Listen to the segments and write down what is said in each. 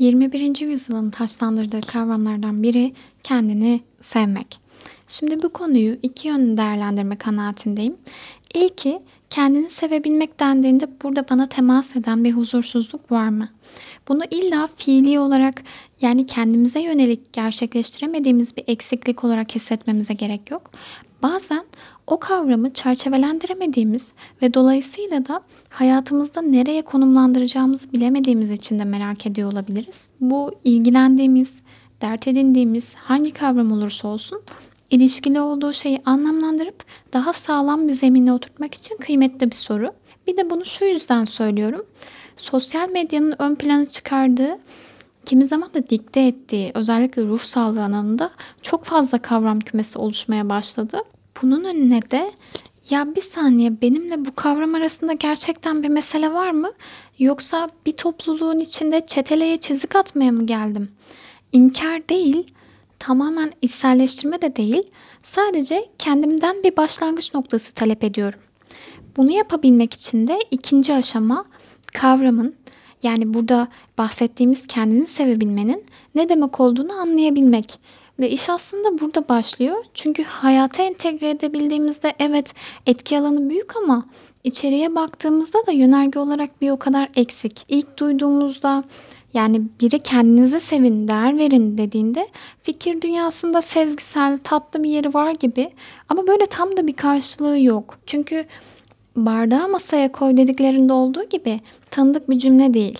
21. yüzyılın taşlandırdığı kavramlardan biri kendini sevmek. Şimdi bu konuyu iki yönlü değerlendirme kanaatindeyim. İlki kendini sevebilmek dendiğinde burada bana temas eden bir huzursuzluk var mı? Bunu illa fiili olarak yani kendimize yönelik gerçekleştiremediğimiz bir eksiklik olarak hissetmemize gerek yok. Bazen o kavramı çerçevelendiremediğimiz ve dolayısıyla da hayatımızda nereye konumlandıracağımızı bilemediğimiz için de merak ediyor olabiliriz. Bu ilgilendiğimiz, dert edindiğimiz hangi kavram olursa olsun ilişkili olduğu şeyi anlamlandırıp daha sağlam bir zemine oturtmak için kıymetli bir soru. Bir de bunu şu yüzden söylüyorum. Sosyal medyanın ön plana çıkardığı kimi zaman da dikte ettiği özellikle ruh sağlığı alanında çok fazla kavram kümesi oluşmaya başladı. Bunun önüne de ya bir saniye benimle bu kavram arasında gerçekten bir mesele var mı? Yoksa bir topluluğun içinde çeteleye çizik atmaya mı geldim? İnkar değil, tamamen içselleştirme de değil, sadece kendimden bir başlangıç noktası talep ediyorum. Bunu yapabilmek için de ikinci aşama kavramın yani burada bahsettiğimiz kendini sevebilmenin ne demek olduğunu anlayabilmek. Ve iş aslında burada başlıyor. Çünkü hayata entegre edebildiğimizde evet etki alanı büyük ama içeriye baktığımızda da yönerge olarak bir o kadar eksik. İlk duyduğumuzda yani biri kendinize sevin, değer verin dediğinde fikir dünyasında sezgisel, tatlı bir yeri var gibi ama böyle tam da bir karşılığı yok. Çünkü bardağı masaya koy dediklerinde olduğu gibi tanıdık bir cümle değil.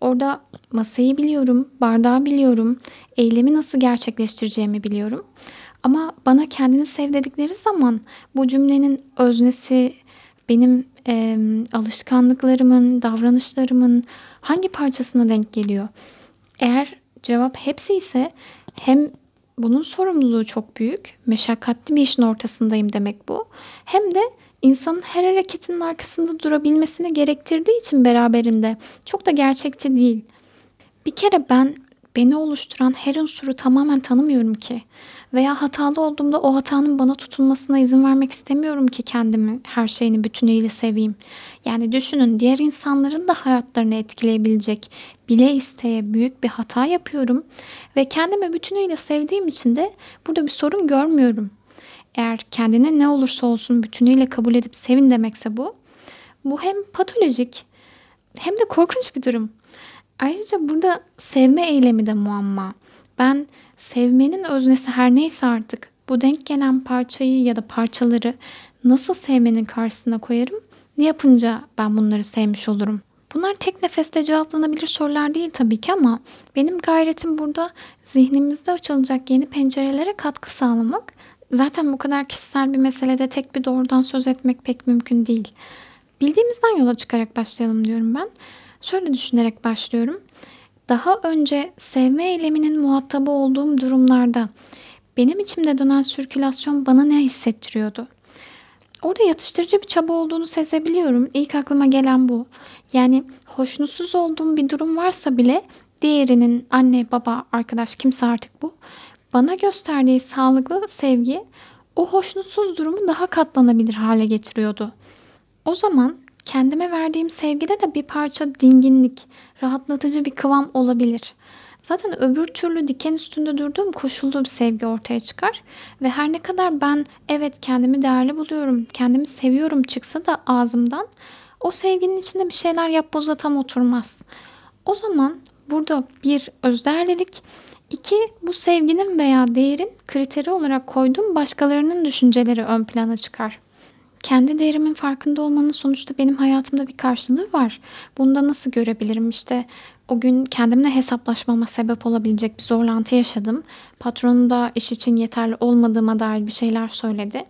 Orada masayı biliyorum, bardağı biliyorum, eylemi nasıl gerçekleştireceğimi biliyorum. Ama bana kendini sev dedikleri zaman bu cümlenin öznesi benim e, alışkanlıklarımın, davranışlarımın hangi parçasına denk geliyor? Eğer cevap hepsi ise hem bunun sorumluluğu çok büyük, meşakkatli bir işin ortasındayım demek bu. Hem de insanın her hareketinin arkasında durabilmesini gerektirdiği için beraberinde çok da gerçekçi değil. Bir kere ben beni oluşturan her unsuru tamamen tanımıyorum ki. Veya hatalı olduğumda o hatanın bana tutulmasına izin vermek istemiyorum ki kendimi her şeyini bütünüyle seveyim. Yani düşünün diğer insanların da hayatlarını etkileyebilecek bile isteye büyük bir hata yapıyorum ve kendimi bütünüyle sevdiğim için de burada bir sorun görmüyorum. Eğer kendine ne olursa olsun bütünüyle kabul edip sevin demekse bu. Bu hem patolojik hem de korkunç bir durum. Ayrıca burada sevme eylemi de muamma. Ben sevmenin öznesi her neyse artık bu denk gelen parçayı ya da parçaları nasıl sevmenin karşısına koyarım? Ne yapınca ben bunları sevmiş olurum? Bunlar tek nefeste cevaplanabilir sorular değil tabii ki ama benim gayretim burada zihnimizde açılacak yeni pencerelere katkı sağlamak Zaten bu kadar kişisel bir meselede tek bir doğrudan söz etmek pek mümkün değil. Bildiğimizden yola çıkarak başlayalım diyorum ben. Şöyle düşünerek başlıyorum. Daha önce sevme eyleminin muhatabı olduğum durumlarda benim içimde dönen sirkülasyon bana ne hissettiriyordu? Orada yatıştırıcı bir çaba olduğunu sezebiliyorum. İlk aklıma gelen bu. Yani hoşnutsuz olduğum bir durum varsa bile diğerinin anne, baba, arkadaş kimse artık bu bana gösterdiği sağlıklı sevgi o hoşnutsuz durumu daha katlanabilir hale getiriyordu. O zaman kendime verdiğim sevgide de bir parça dinginlik, rahatlatıcı bir kıvam olabilir. Zaten öbür türlü diken üstünde durduğum koşullu bir sevgi ortaya çıkar ve her ne kadar ben evet kendimi değerli buluyorum, kendimi seviyorum çıksa da ağzımdan o sevginin içinde bir şeyler yap boza tam oturmaz. O zaman burada bir özdeğerlilik İki, bu sevginin veya değerin kriteri olarak koyduğum başkalarının düşünceleri ön plana çıkar. Kendi değerimin farkında olmanın sonuçta benim hayatımda bir karşılığı var. Bunda nasıl görebilirim? İşte o gün kendimle hesaplaşmama sebep olabilecek bir zorlantı yaşadım. Patronum da iş için yeterli olmadığıma dair bir şeyler söyledi.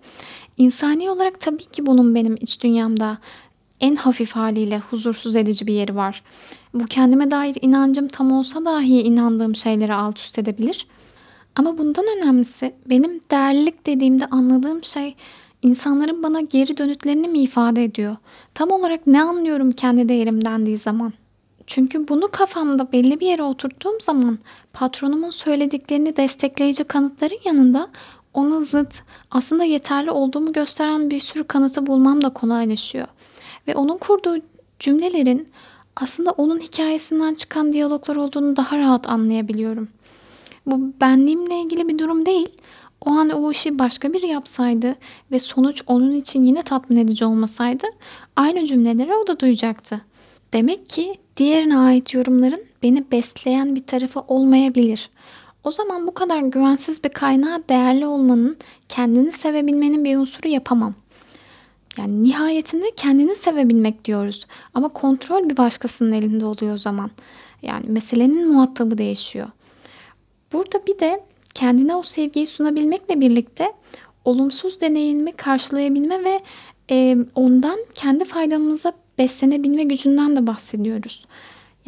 İnsani olarak tabii ki bunun benim iç dünyamda en hafif haliyle huzursuz edici bir yeri var. Bu kendime dair inancım tam olsa dahi inandığım şeyleri alt üst edebilir. Ama bundan önemlisi benim değerlilik dediğimde anladığım şey insanların bana geri dönütlerini mi ifade ediyor? Tam olarak ne anlıyorum kendi değerim dendiği zaman? Çünkü bunu kafamda belli bir yere oturttuğum zaman patronumun söylediklerini destekleyici kanıtların yanında ona zıt aslında yeterli olduğumu gösteren bir sürü kanıtı bulmam da kolaylaşıyor. Ve onun kurduğu cümlelerin aslında onun hikâyesinden çıkan diyaloglar olduğunu daha rahat anlayabiliyorum. Bu benliğimle ilgili bir durum değil. O an o işi başka biri yapsaydı ve sonuç onun için yine tatmin edici olmasaydı aynı cümleleri o da duyacaktı. Demek ki diğerine ait yorumların beni besleyen bir tarafı olmayabilir. O zaman bu kadar güvensiz bir kaynağa değerli olmanın, kendini sevebilmenin bir unsuru yapamam. Yani nihayetinde kendini sevebilmek diyoruz. Ama kontrol bir başkasının elinde oluyor o zaman. Yani meselenin muhatabı değişiyor. Burada bir de kendine o sevgiyi sunabilmekle birlikte olumsuz deneyimi karşılayabilme ve e, ondan kendi faydamıza beslenebilme gücünden de bahsediyoruz.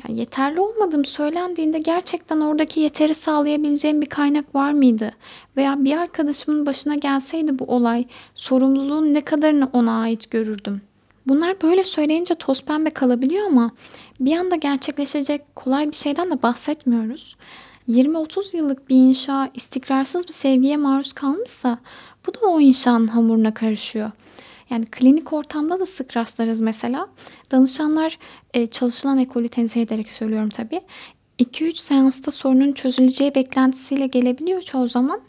Yani yeterli olmadığım söylendiğinde gerçekten oradaki yeteri sağlayabileceğim bir kaynak var mıydı? Veya bir arkadaşımın başına gelseydi bu olay, sorumluluğun ne kadarını ona ait görürdüm? Bunlar böyle söyleyince toz pembe kalabiliyor ama bir anda gerçekleşecek kolay bir şeyden de bahsetmiyoruz. 20-30 yıllık bir inşa istikrarsız bir sevgiye maruz kalmışsa bu da o inşanın hamuruna karışıyor. Yani klinik ortamda da sık rastlarız mesela. Danışanlar e, çalışılan ekolü tenzih ederek söylüyorum tabii. 2-3 seansta sorunun çözüleceği beklentisiyle gelebiliyor çoğu zaman.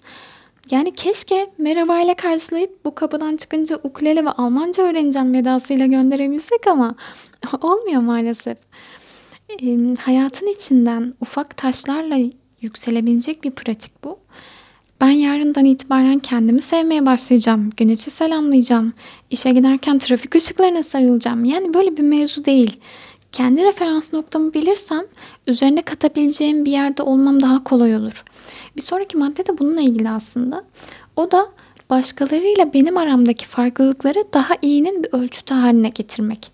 Yani keşke merhaba ile karşılayıp bu kapıdan çıkınca ukulele ve Almanca öğreneceğim vedasıyla gönderebilsek ama olmuyor maalesef. E, hayatın içinden ufak taşlarla yükselebilecek bir pratik bu. Ben yarından itibaren kendimi sevmeye başlayacağım. Güneşi selamlayacağım. İşe giderken trafik ışıklarına sarılacağım. Yani böyle bir mevzu değil. Kendi referans noktamı bilirsem üzerine katabileceğim bir yerde olmam daha kolay olur. Bir sonraki madde de bununla ilgili aslında. O da başkalarıyla benim aramdaki farklılıkları daha iyinin bir ölçütü haline getirmek.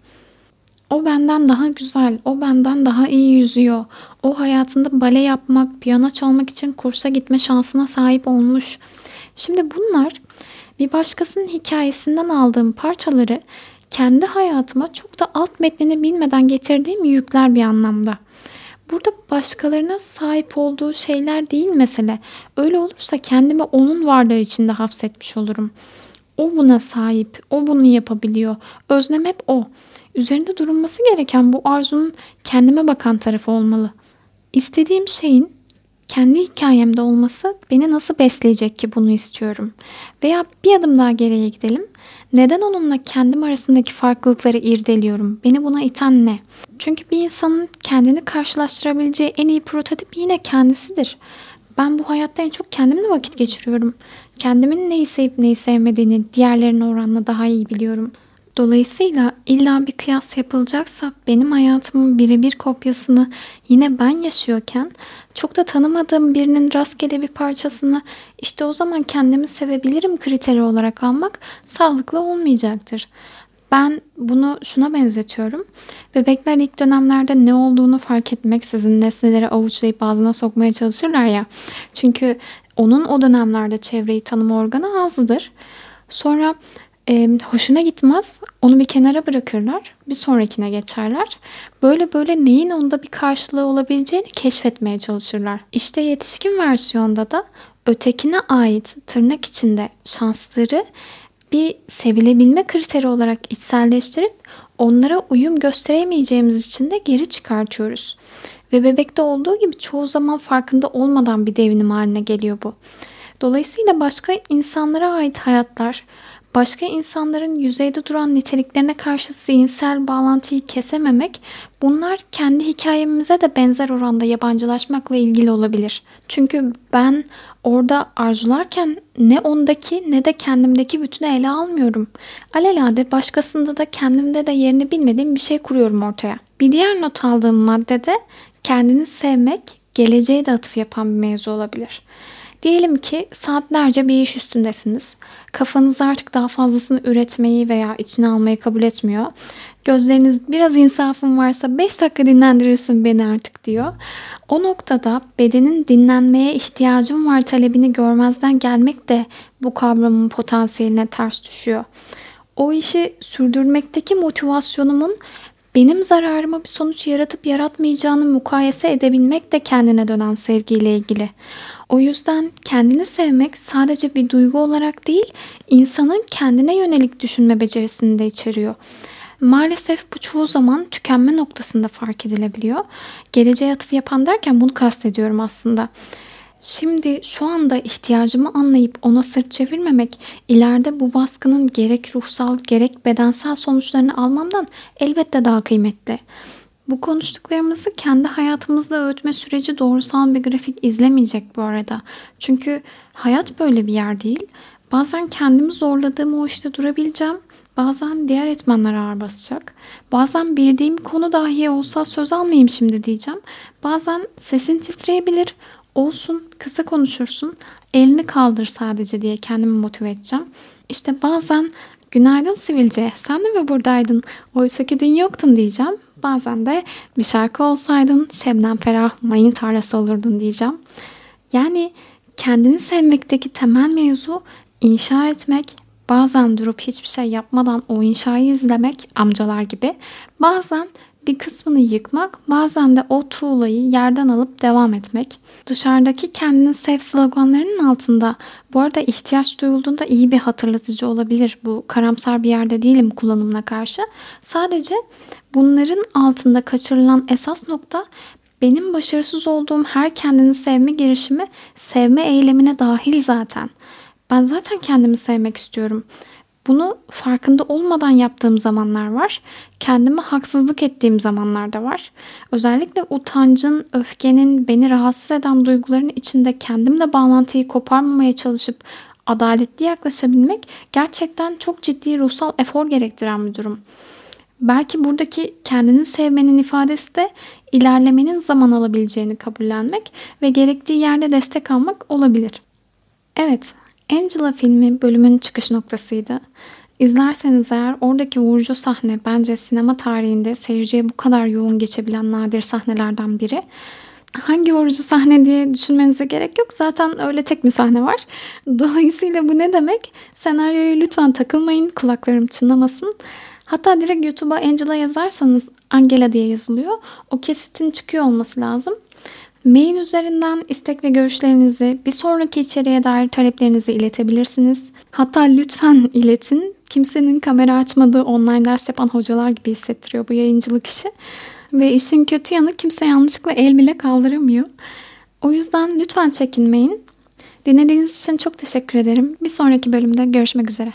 O benden daha güzel, o benden daha iyi yüzüyor. O hayatında bale yapmak, piyano çalmak için kursa gitme şansına sahip olmuş. Şimdi bunlar bir başkasının hikayesinden aldığım parçaları kendi hayatıma çok da alt metnini bilmeden getirdiğim yükler bir anlamda. Burada başkalarına sahip olduğu şeyler değil mesele. Öyle olursa kendimi onun varlığı içinde hapsetmiş olurum. O buna sahip, o bunu yapabiliyor. Özlem hep o. Üzerinde durulması gereken bu arzunun kendime bakan tarafı olmalı. İstediğim şeyin kendi hikayemde olması beni nasıl besleyecek ki bunu istiyorum? Veya bir adım daha geriye gidelim. Neden onunla kendim arasındaki farklılıkları irdeliyorum? Beni buna iten ne? Çünkü bir insanın kendini karşılaştırabileceği en iyi prototip yine kendisidir. Ben bu hayatta en çok kendimle vakit geçiriyorum. Kendimin neyi sevip neyi sevmediğini diğerlerine oranla daha iyi biliyorum.'' Dolayısıyla illa bir kıyas yapılacaksa benim hayatımın birebir kopyasını yine ben yaşıyorken çok da tanımadığım birinin rastgele bir parçasını işte o zaman kendimi sevebilirim kriteri olarak almak sağlıklı olmayacaktır. Ben bunu şuna benzetiyorum. Bebekler ilk dönemlerde ne olduğunu fark etmek sizin nesneleri avuçlayıp ağzına sokmaya çalışırlar ya. Çünkü onun o dönemlerde çevreyi tanıma organı azdır. Sonra e, hoşuna gitmez. Onu bir kenara bırakırlar. Bir sonrakine geçerler. Böyle böyle neyin onda bir karşılığı olabileceğini keşfetmeye çalışırlar. İşte yetişkin versiyonda da ötekine ait tırnak içinde şansları bir sevilebilme kriteri olarak içselleştirip onlara uyum gösteremeyeceğimiz için de geri çıkartıyoruz. Ve bebekte olduğu gibi çoğu zaman farkında olmadan bir devinim haline geliyor bu. Dolayısıyla başka insanlara ait hayatlar, başka insanların yüzeyde duran niteliklerine karşı zihinsel bağlantıyı kesememek, bunlar kendi hikayemize de benzer oranda yabancılaşmakla ilgili olabilir. Çünkü ben orada arzularken ne ondaki ne de kendimdeki bütünü ele almıyorum. Alelade başkasında da kendimde de yerini bilmediğim bir şey kuruyorum ortaya. Bir diğer not aldığım maddede kendini sevmek, geleceğe de atıf yapan bir mevzu olabilir. Diyelim ki saatlerce bir iş üstündesiniz. Kafanız artık daha fazlasını üretmeyi veya içine almayı kabul etmiyor. Gözleriniz biraz insafın varsa 5 dakika dinlendirirsin beni artık diyor. O noktada bedenin dinlenmeye ihtiyacım var talebini görmezden gelmek de bu kavramın potansiyeline ters düşüyor. O işi sürdürmekteki motivasyonumun benim zararıma bir sonuç yaratıp yaratmayacağını mukayese edebilmek de kendine dönen sevgiyle ilgili. O yüzden kendini sevmek sadece bir duygu olarak değil, insanın kendine yönelik düşünme becerisini de içeriyor. Maalesef bu çoğu zaman tükenme noktasında fark edilebiliyor. Geleceğe atıf yapan derken bunu kastediyorum aslında. Şimdi şu anda ihtiyacımı anlayıp ona sırt çevirmemek ileride bu baskının gerek ruhsal gerek bedensel sonuçlarını almamdan elbette daha kıymetli. Bu konuştuklarımızı kendi hayatımızda öğütme süreci doğrusal bir grafik izlemeyecek bu arada. Çünkü hayat böyle bir yer değil. Bazen kendimi zorladığım o işte durabileceğim. Bazen diğer etmenler ağır basacak. Bazen bildiğim konu dahi olsa söz almayayım şimdi diyeceğim. Bazen sesin titreyebilir. Olsun kısa konuşursun. Elini kaldır sadece diye kendimi motive edeceğim. İşte bazen günaydın sivilce sen de mi buradaydın? Oysa ki dün yoktun diyeceğim. Bazen de bir şarkı olsaydın Şebnem Ferah mayın tarlası olurdun diyeceğim. Yani kendini sevmekteki temel mevzu inşa etmek, bazen durup hiçbir şey yapmadan o inşayı izlemek amcalar gibi. Bazen bir kısmını yıkmak, bazen de o tuğlayı yerden alıp devam etmek. Dışarıdaki kendini sev sloganlarının altında bu arada ihtiyaç duyulduğunda iyi bir hatırlatıcı olabilir. Bu karamsar bir yerde değilim kullanımına karşı. Sadece bunların altında kaçırılan esas nokta benim başarısız olduğum her kendini sevme girişimi sevme eylemine dahil zaten. Ben zaten kendimi sevmek istiyorum. Bunu farkında olmadan yaptığım zamanlar var. Kendime haksızlık ettiğim zamanlar da var. Özellikle utancın, öfkenin, beni rahatsız eden duyguların içinde kendimle bağlantıyı koparmamaya çalışıp adaletli yaklaşabilmek gerçekten çok ciddi ruhsal efor gerektiren bir durum. Belki buradaki kendini sevmenin ifadesi de ilerlemenin zaman alabileceğini kabullenmek ve gerektiği yerde destek almak olabilir. Evet, Angela filmi bölümün çıkış noktasıydı. İzlerseniz eğer oradaki vurucu sahne bence sinema tarihinde seyirciye bu kadar yoğun geçebilen nadir sahnelerden biri. Hangi vurucu sahne diye düşünmenize gerek yok. Zaten öyle tek bir sahne var. Dolayısıyla bu ne demek? Senaryoyu lütfen takılmayın. Kulaklarım çınlamasın. Hatta direkt YouTube'a Angela yazarsanız Angela diye yazılıyor. O kesitin çıkıyor olması lazım. Mail üzerinden istek ve görüşlerinizi, bir sonraki içeriğe dair taleplerinizi iletebilirsiniz. Hatta lütfen iletin. Kimsenin kamera açmadığı online ders yapan hocalar gibi hissettiriyor bu yayıncılık işi. Ve işin kötü yanı kimse yanlışlıkla el bile kaldıramıyor. O yüzden lütfen çekinmeyin. Dinlediğiniz için çok teşekkür ederim. Bir sonraki bölümde görüşmek üzere.